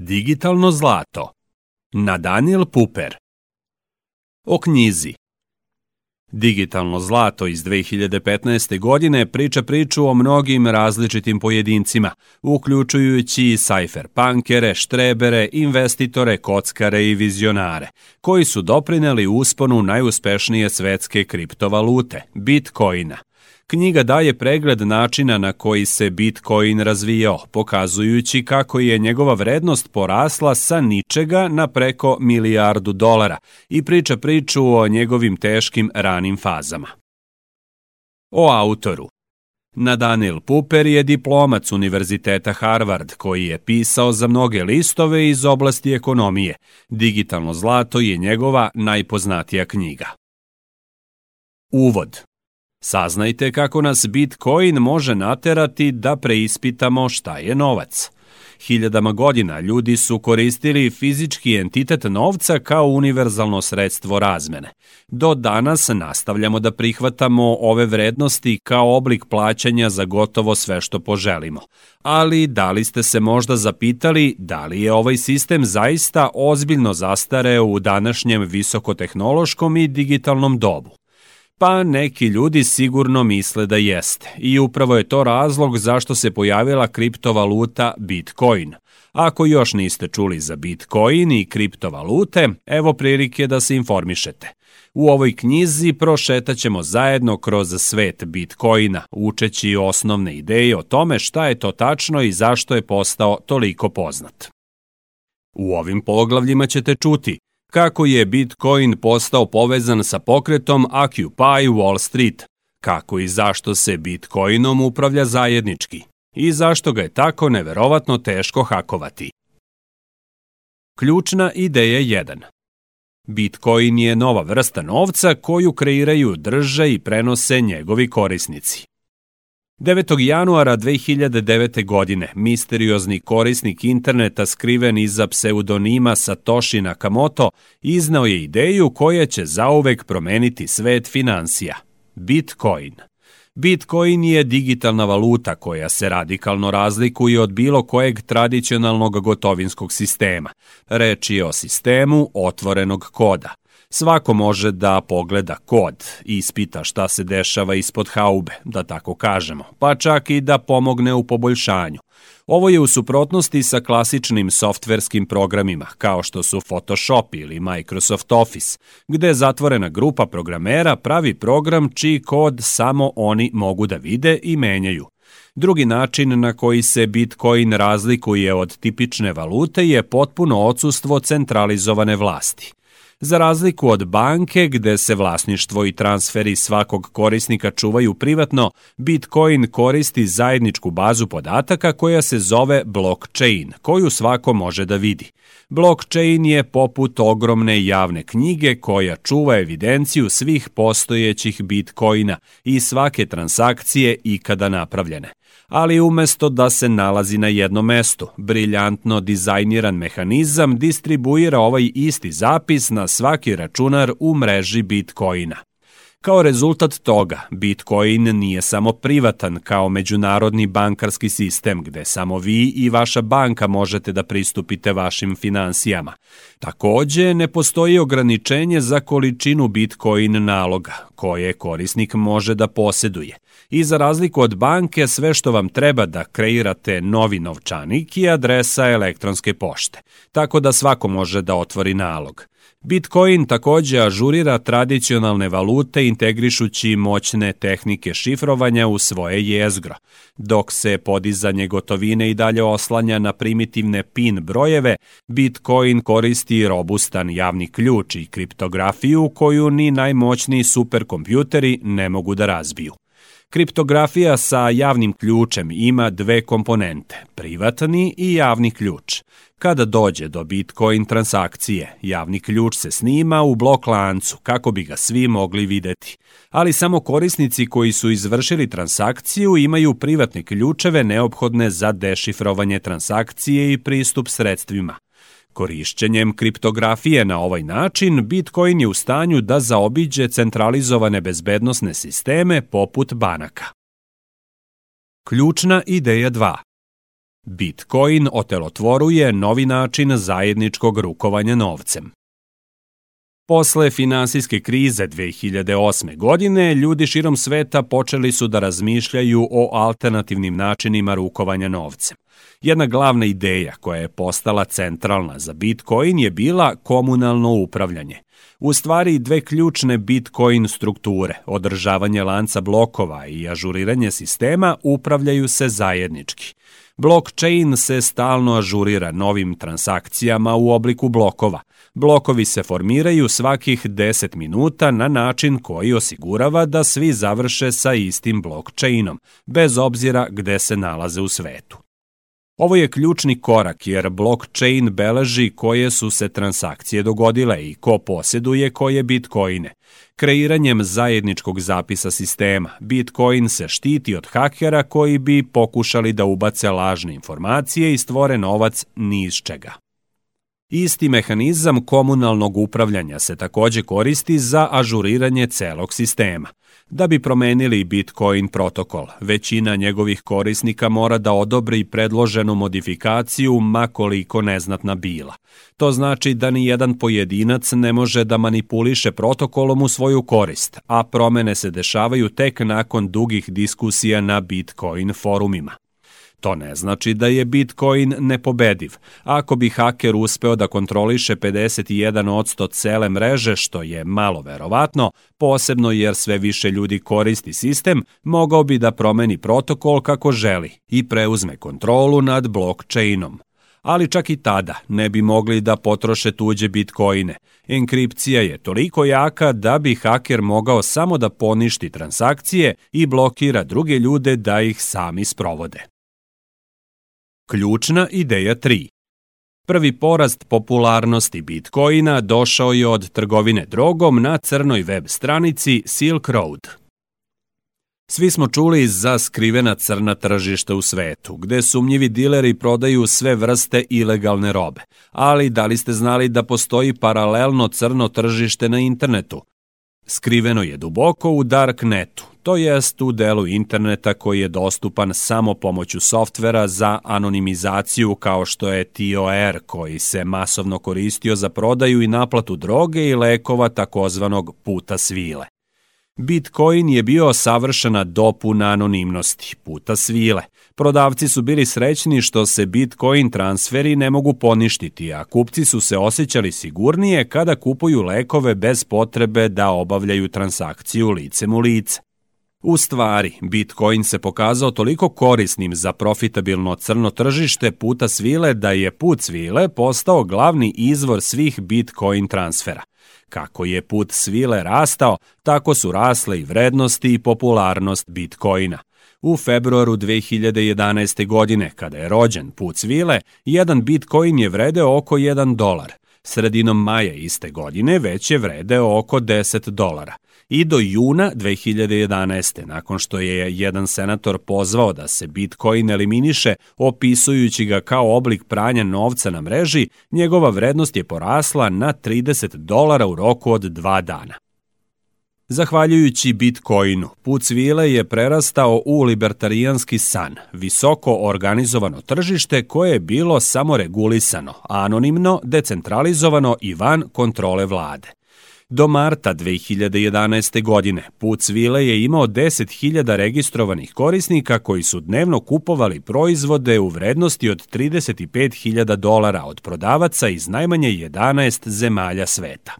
Digitalno zlato na Daniel Puper O knjizi Digitalno zlato iz 2015. godine priča priču o mnogim različitim pojedincima, uključujući cypherpunkere, štrebere, investitore, kockare i vizionare, koji su doprineli usponu najuspešnije svetske kriptovalute, Bitcoina. Knjiga daje pregled načina na koji se Bitcoin razvijao, pokazujući kako je njegova vrednost porasla sa ničega na preko milijardu dolara i priča priču o njegovim teškim ranim fazama. O autoru Nadanil Puper je diplomac Univerziteta Harvard koji je pisao za mnoge listove iz oblasti ekonomije. Digitalno zlato je njegova najpoznatija knjiga. Uvod Saznajte kako nas Bitcoin može naterati da preispitamo šta je novac. Hiljadama godina ljudi su koristili fizički entitet novca kao univerzalno sredstvo razmene. Do danas nastavljamo da prihvatamo ove vrednosti kao oblik plaćanja za gotovo sve što poželimo. Ali da li ste se možda zapitali da li je ovaj sistem zaista ozbiljno zastareo u današnjem visokotehnološkom i digitalnom dobu? Pa neki ljudi sigurno misle da jeste i upravo je to razlog zašto se pojavila kriptovaluta Bitcoin. Ako još niste čuli za Bitcoin i kriptovalute, evo prilike da se informišete. U ovoj knjizi prošetaćemo zajedno kroz svet Bitcoina, učeći osnovne ideje o tome šta je to tačno i zašto je postao toliko poznat. U ovim poglavljima ćete čuti kako je Bitcoin postao povezan sa pokretom Occupy Wall Street, kako i zašto se Bitcoinom upravlja zajednički i zašto ga je tako neverovatno teško hakovati. Ključna ideja 1. Bitcoin je nova vrsta novca koju kreiraju, drže i prenose njegovi korisnici. 9. januara 2009. godine misteriozni korisnik interneta skriven iza pseudonima Satoshi Nakamoto iznao je ideju koja će zauvek promeniti svet financija – Bitcoin. Bitcoin je digitalna valuta koja se radikalno razlikuje od bilo kojeg tradicionalnog gotovinskog sistema. Reč je o sistemu otvorenog koda – Svako može da pogleda kod i ispita šta se dešava ispod haube, da tako kažemo, pa čak i da pomogne u poboljšanju. Ovo je u suprotnosti sa klasičnim softverskim programima, kao što su Photoshop ili Microsoft Office, gde zatvorena grupa programera pravi program čiji kod samo oni mogu da vide i menjaju. Drugi način na koji se Bitcoin razlikuje od tipične valute je potpuno odsustvo centralizovane vlasti. Za razliku od banke gde se vlasništvo i transferi svakog korisnika čuvaju privatno, Bitcoin koristi zajedničku bazu podataka koja se zove blockchain, koju svako može da vidi. Blockchain je poput ogromne javne knjige koja čuva evidenciju svih postojećih bitcoina i svake transakcije ikada napravljene ali umesto da se nalazi na jednom mestu, briljantno dizajniran mehanizam distribuira ovaj isti zapis na svaki računar u mreži Bitcoina. Kao rezultat toga, Bitcoin nije samo privatan kao međunarodni bankarski sistem gde samo vi i vaša banka možete da pristupite vašim finansijama. Takođe, ne postoji ograničenje za količinu Bitcoin naloga koje korisnik može da poseduje. I za razliku od banke, sve što vam treba da kreirate novi novčanik je adresa elektronske pošte, tako da svako može da otvori nalog. Bitcoin takođe ažurira tradicionalne valute integrišući moćne tehnike šifrovanja u svoje jezgro, dok se podizanje gotovine i dalje oslanja na primitivne PIN brojeve, Bitcoin koristi robustan javni ključ i kriptografiju koju ni najmoćniji superkompjuteri ne mogu da razbiju. Kriptografija sa javnim ključem ima dve komponente, privatni i javni ključ. Kada dođe do Bitcoin transakcije, javni ključ se snima u blok lancu kako bi ga svi mogli videti. Ali samo korisnici koji su izvršili transakciju imaju privatne ključeve neophodne za dešifrovanje transakcije i pristup sredstvima. Korišćenjem kriptografije na ovaj način Bitcoin je u stanju da zaobiđe centralizovane bezbednostne sisteme poput banaka. Ključna ideja 2. Bitcoin otelotvoruje novi način zajedničkog rukovanja novcem. Posle finansijske krize 2008. godine, ljudi širom sveta počeli su da razmišljaju o alternativnim načinima rukovanja novcem. Jedna glavna ideja koja je postala centralna za Bitcoin je bila komunalno upravljanje. U stvari dve ključne Bitcoin strukture, održavanje lanca blokova i ažuriranje sistema upravljaju se zajednički. Blockchain se stalno ažurira novim transakcijama u obliku blokova. Blokovi se formiraju svakih 10 minuta na način koji osigurava da svi završe sa istim blockchainom, bez obzira gde se nalaze u svetu. Ovo je ključni korak jer blockchain beleži koje su se transakcije dogodile i ko posjeduje koje bitcoine. Kreiranjem zajedničkog zapisa sistema, Bitcoin se štiti od hakera koji bi pokušali da ubace lažne informacije i stvore novac ni iz čega. Isti mehanizam komunalnog upravljanja se takođe koristi za ažuriranje celog sistema. Da bi promenili Bitcoin protokol, većina njegovih korisnika mora da odobri predloženu modifikaciju makoliko neznatna bila. To znači da ni jedan pojedinac ne može da manipuliše protokolom u svoju korist, a promene se dešavaju tek nakon dugih diskusija na Bitcoin forumima. To ne znači da je Bitcoin nepobediv. Ako bi haker uspeo da kontroliše 51% cele mreže, što je malo verovatno, posebno jer sve više ljudi koristi sistem, mogao bi da promeni protokol kako želi i preuzme kontrolu nad blockchainom ali čak i tada ne bi mogli da potroše tuđe bitcoine. Enkripcija je toliko jaka da bi haker mogao samo da poništi transakcije i blokira druge ljude da ih sami sprovode. Ključna ideja 3 Prvi porast popularnosti Bitcoina došao je od trgovine drogom na crnoj web stranici Silk Road. Svi smo čuli za skrivena crna tržišta u svetu, gde sumnjivi dileri prodaju sve vrste ilegalne robe. Ali da li ste znali da postoji paralelno crno tržište na internetu? Skriveno je duboko u darknetu, to jest u delu interneta koji je dostupan samo pomoću softvera za anonimizaciju kao što je TOR koji se masovno koristio za prodaju i naplatu droge i lekova takozvanog puta svile. Bitcoin je bio savršena dopuna anonimnosti, puta svile. Prodavci su bili srećni što se Bitcoin transferi ne mogu poništiti, a kupci su se osjećali sigurnije kada kupuju lekove bez potrebe da obavljaju transakciju licem u lice. U stvari, Bitcoin se pokazao toliko korisnim za profitabilno crno tržište puta svile da je put svile postao glavni izvor svih Bitcoin transfera. Kako je put svile rastao, tako su rasle i vrednosti i popularnost Bitcoina. U februaru 2011. godine, kada je rođen put svile, jedan Bitcoin je vredeo oko 1 dolar. Sredinom maja iste godine već je vredeo oko 10 dolara i do juna 2011. nakon što je jedan senator pozvao da se Bitcoin eliminiše opisujući ga kao oblik pranja novca na mreži, njegova vrednost je porasla na 30 dolara u roku od dva dana. Zahvaljujući Bitcoinu, put svile je prerastao u libertarijanski san, visoko organizovano tržište koje je bilo samoregulisano, anonimno, decentralizovano i van kontrole vlade. Do marta 2011. godine Put Svile je imao 10.000 registrovanih korisnika koji su dnevno kupovali proizvode u vrednosti od 35.000 dolara od prodavaca iz najmanje 11 zemalja sveta.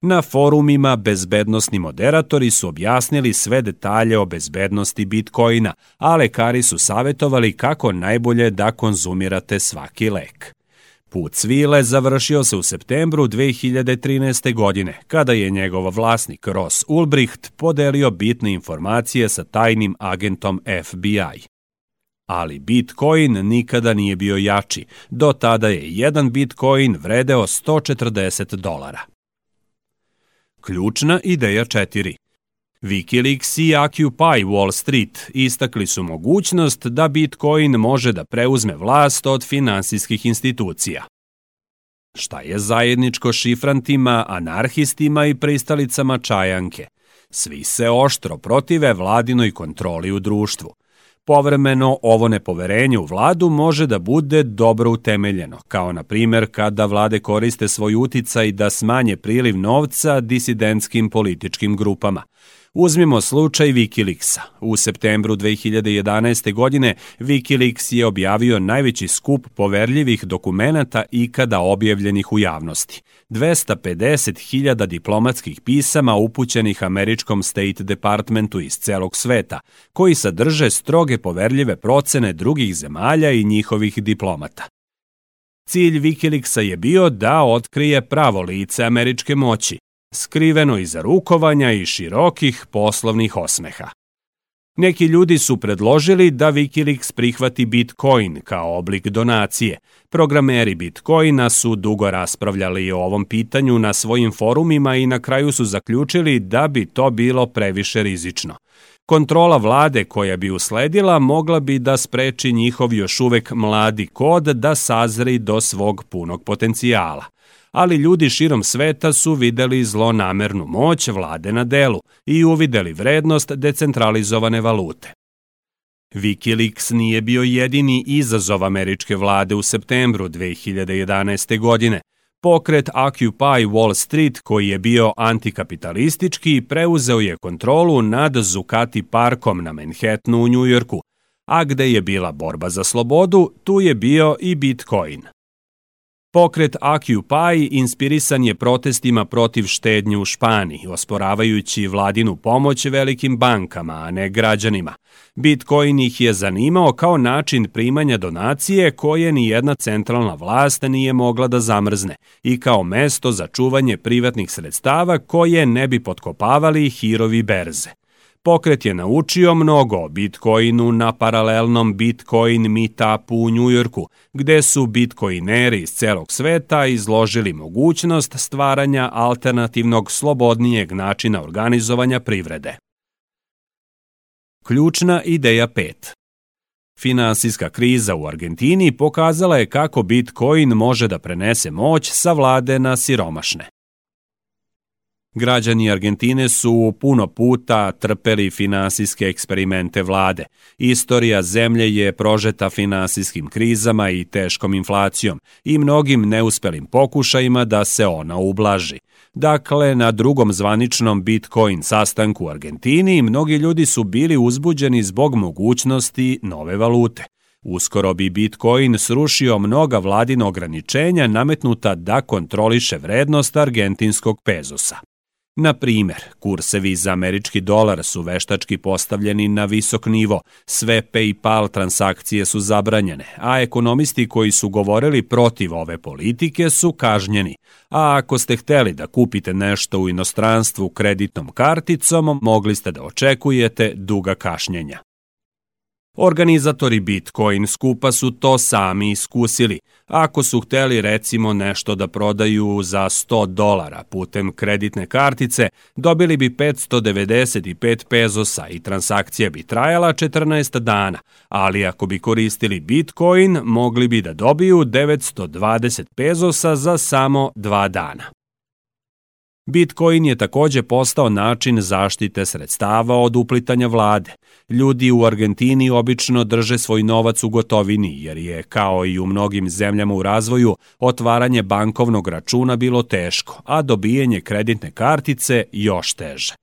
Na forumima bezbednostni moderatori su objasnili sve detalje o bezbednosti Bitcoina, a lekari su savetovali kako najbolje da konzumirate svaki lek. Put svile završio se u septembru 2013. godine, kada je njegov vlasnik Ross Ulbricht podelio bitne informacije sa tajnim agentom FBI. Ali Bitcoin nikada nije bio jači, do tada je jedan Bitcoin vredeo 140 dolara. Ključna ideja 4. Wikileaks i Occupy Wall Street istakli su mogućnost da Bitcoin može da preuzme vlast od finansijskih institucija. Šta je zajedničko šifrantima, anarhistima i pristalicama čajanke? Svi se oštro protive vladinoj kontroli u društvu. Povremeno ovo nepoverenje u vladu može da bude dobro utemeljeno, kao na primer kada vlade koriste svoj uticaj da smanje priliv novca disidentskim političkim grupama. Uzmimo slučaj Wikileaksa. U septembru 2011. godine Wikileaks je objavio najveći skup poverljivih dokumenata ikada objavljenih u javnosti. 250.000 diplomatskih pisama upućenih američkom State Departmentu iz celog sveta, koji sadrže stroge poverljive procene drugih zemalja i njihovih diplomata. Cilj Wikileaksa je bio da otkrije pravo lice američke moći, skriveno iza rukovanja i širokih poslovnih osmeha. Neki ljudi su predložili da Wikileaks prihvati Bitcoin kao oblik donacije. Programeri Bitcoina su dugo raspravljali o ovom pitanju na svojim forumima i na kraju su zaključili da bi to bilo previše rizično. Kontrola vlade koja bi usledila mogla bi da spreči njihov još uvek mladi kod da sazri do svog punog potencijala – ali ljudi širom sveta su videli zlonamernu moć vlade na delu i uvideli vrednost decentralizovane valute. Wikileaks nije bio jedini izazov američke vlade u septembru 2011. godine. Pokret Occupy Wall Street, koji je bio antikapitalistički, preuzeo je kontrolu nad Zucati parkom na Manhattanu u Njujorku, a gde je bila borba za slobodu, tu je bio i Bitcoin. Pokret Occupy inspirisan je protestima protiv štednje u Španiji, osporavajući vladinu pomoć velikim bankama, a ne građanima. Bitcoin ih je zanimao kao način primanja donacije koje ni jedna centralna vlast nije mogla da zamrzne i kao mesto za čuvanje privatnih sredstava koje ne bi potkopavali hirovi berze. Pokret je naučio mnogo o Bitcoinu na paralelnom Bitcoin meetupu u Njujorku, gde su bitcoineri iz celog sveta izložili mogućnost stvaranja alternativnog slobodnijeg načina organizovanja privrede. Ključna ideja 5 Finansijska kriza u Argentini pokazala je kako Bitcoin može da prenese moć sa vlade na siromašne. Građani Argentine su puno puta trpeli finansijske eksperimente vlade. Istorija zemlje je prožeta finansijskim krizama i teškom inflacijom i mnogim neuspelim pokušajima da se ona ublaži. Dakle, na drugom zvaničnom Bitcoin sastanku u Argentini mnogi ljudi su bili uzbuđeni zbog mogućnosti nove valute. Uskoro bi Bitcoin srušio mnoga vladina ograničenja nametnuta da kontroliše vrednost argentinskog pezosa. Na primer, kursevi za američki dolar su veštački postavljeni na visok nivo, sve PayPal transakcije su zabranjene, a ekonomisti koji su govorili protiv ove politike su kažnjeni. A ako ste hteli da kupite nešto u inostranstvu kreditnom karticom, mogli ste da očekujete duga kašnjenja. Organizatori Bitcoin skupa su to sami iskusili. Ako su hteli recimo nešto da prodaju za 100 dolara putem kreditne kartice, dobili bi 595 pezosa i transakcija bi trajala 14 dana, ali ako bi koristili Bitcoin, mogli bi da dobiju 920 pezosa za samo 2 dana. Bitcoin je takođe postao način zaštite sredstava od uplitanja vlade. Ljudi u Argentini obično drže svoj novac u gotovini, jer je, kao i u mnogim zemljama u razvoju, otvaranje bankovnog računa bilo teško, a dobijanje kreditne kartice još teže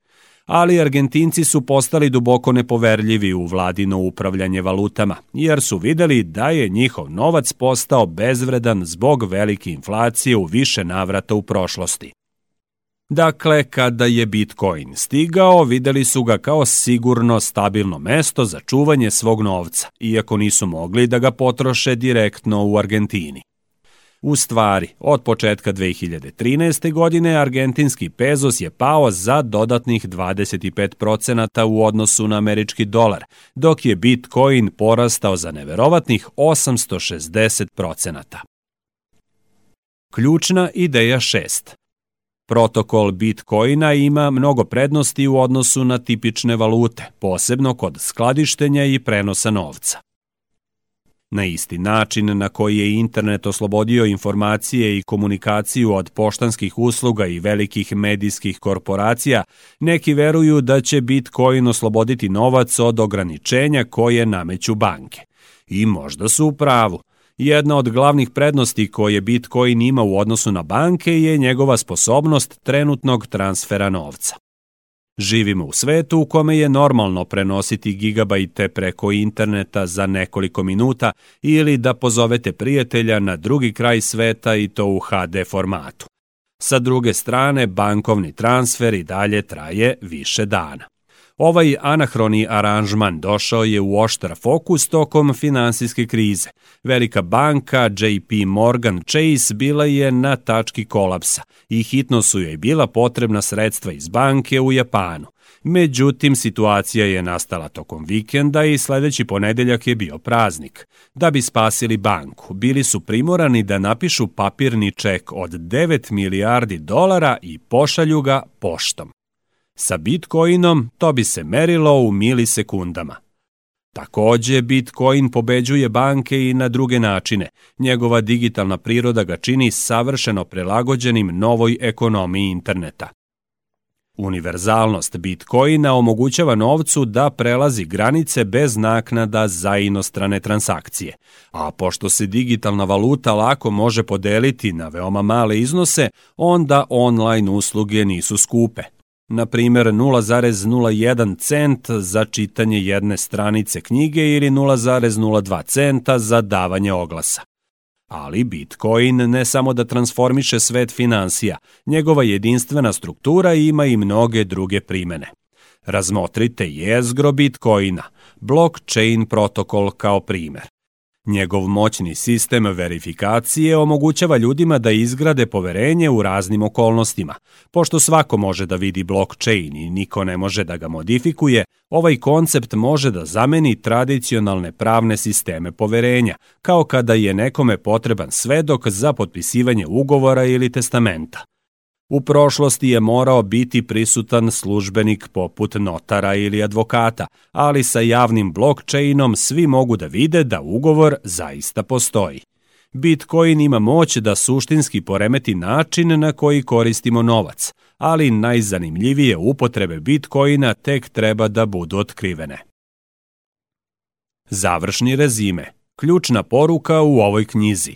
ali Argentinci su postali duboko nepoverljivi u vladino upravljanje valutama, jer su videli da je njihov novac postao bezvredan zbog velike inflacije u više navrata u prošlosti. Dakle, kada je Bitcoin stigao, videli su ga kao sigurno stabilno mesto za čuvanje svog novca, iako nisu mogli da ga potroše direktno u Argentini. U stvari, od početka 2013. godine argentinski pezos je pao za dodatnih 25% u odnosu na američki dolar, dok je Bitcoin porastao za neverovatnih 860%. Ključna ideja 6. Protokol Bitcoina ima mnogo prednosti u odnosu na tipične valute, posebno kod skladištenja i prenosa novca. Na isti način na koji je internet oslobodio informacije i komunikaciju od poštanskih usluga i velikih medijskih korporacija, neki veruju da će Bitcoin osloboditi novac od ograničenja koje nameću banke. I možda su u pravu. Jedna od glavnih prednosti koje Bitcoin ima u odnosu na banke je njegova sposobnost trenutnog transfera novca. Živimo u svetu u kome je normalno prenositi gigabajte preko interneta za nekoliko minuta ili da pozovete prijatelja na drugi kraj sveta i to u HD formatu. Sa druge strane, bankovni transfer i dalje traje više dana. Ovaj anahroni aranžman došao je u oštar fokus tokom finansijske krize. Velika banka JP Morgan Chase bila je na tački kolapsa i hitno su joj bila potrebna sredstva iz banke u Japanu. Međutim, situacija je nastala tokom vikenda i sledeći ponedeljak je bio praznik. Da bi spasili banku, bili su primorani da napišu papirni ček od 9 milijardi dolara i pošalju ga poštom. Sa Bitcoinom to bi se merilo u milisekundama. Takođe, Bitcoin pobeđuje banke i na druge načine. Njegova digitalna priroda ga čini savršeno prelagođenim novoj ekonomiji interneta. Univerzalnost Bitcoina omogućava novcu da prelazi granice bez naknada za inostrane transakcije. A pošto se digitalna valuta lako može podeliti na veoma male iznose, onda online usluge nisu skupe na primjer 0,01 cent za čitanje jedne stranice knjige ili 0,02 centa za davanje oglasa. Ali Bitcoin ne samo da transformiše svet financija, njegova jedinstvena struktura ima i mnoge druge primene. Razmotrite jezgro Bitcoina, blockchain protokol kao primer. Njegov moćni sistem verifikacije omogućava ljudima da izgrade poverenje u raznim okolnostima. Pošto svako može da vidi blockchain i niko ne može da ga modifikuje, ovaj koncept može da zameni tradicionalne pravne sisteme poverenja, kao kada je nekome potreban svedok za potpisivanje ugovora ili testamenta. U prošlosti je morao biti prisutan službenik poput notara ili advokata, ali sa javnim blockchainom svi mogu da vide da ugovor zaista postoji. Bitcoin ima moć da suštinski poremeti način na koji koristimo novac, ali najzanimljivije upotrebe Bitcoina tek treba da budu otkrivene. Završni rezime. Ključna poruka u ovoj knjizi.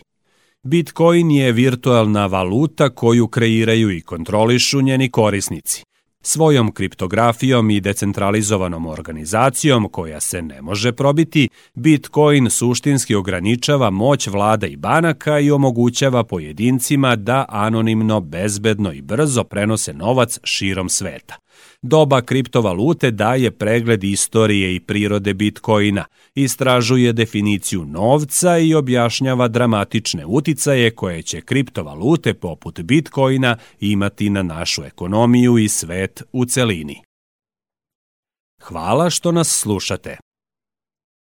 Bitcoin je virtualna valuta koju kreiraju i kontrolišu njeni korisnici. Svojom kriptografijom i decentralizovanom organizacijom koja se ne može probiti, Bitcoin suštinski ograničava moć vlada i banaka i omogućava pojedincima da anonimno, bezbedno i brzo prenose novac širom sveta. Doba kriptovalute daje pregled istorije i prirode Bitcoina, istražuje definiciju novca i objašnjava dramatične uticaje koje će kriptovalute poput Bitcoina imati na našu ekonomiju i svet u celini. Hvala što nas slušate.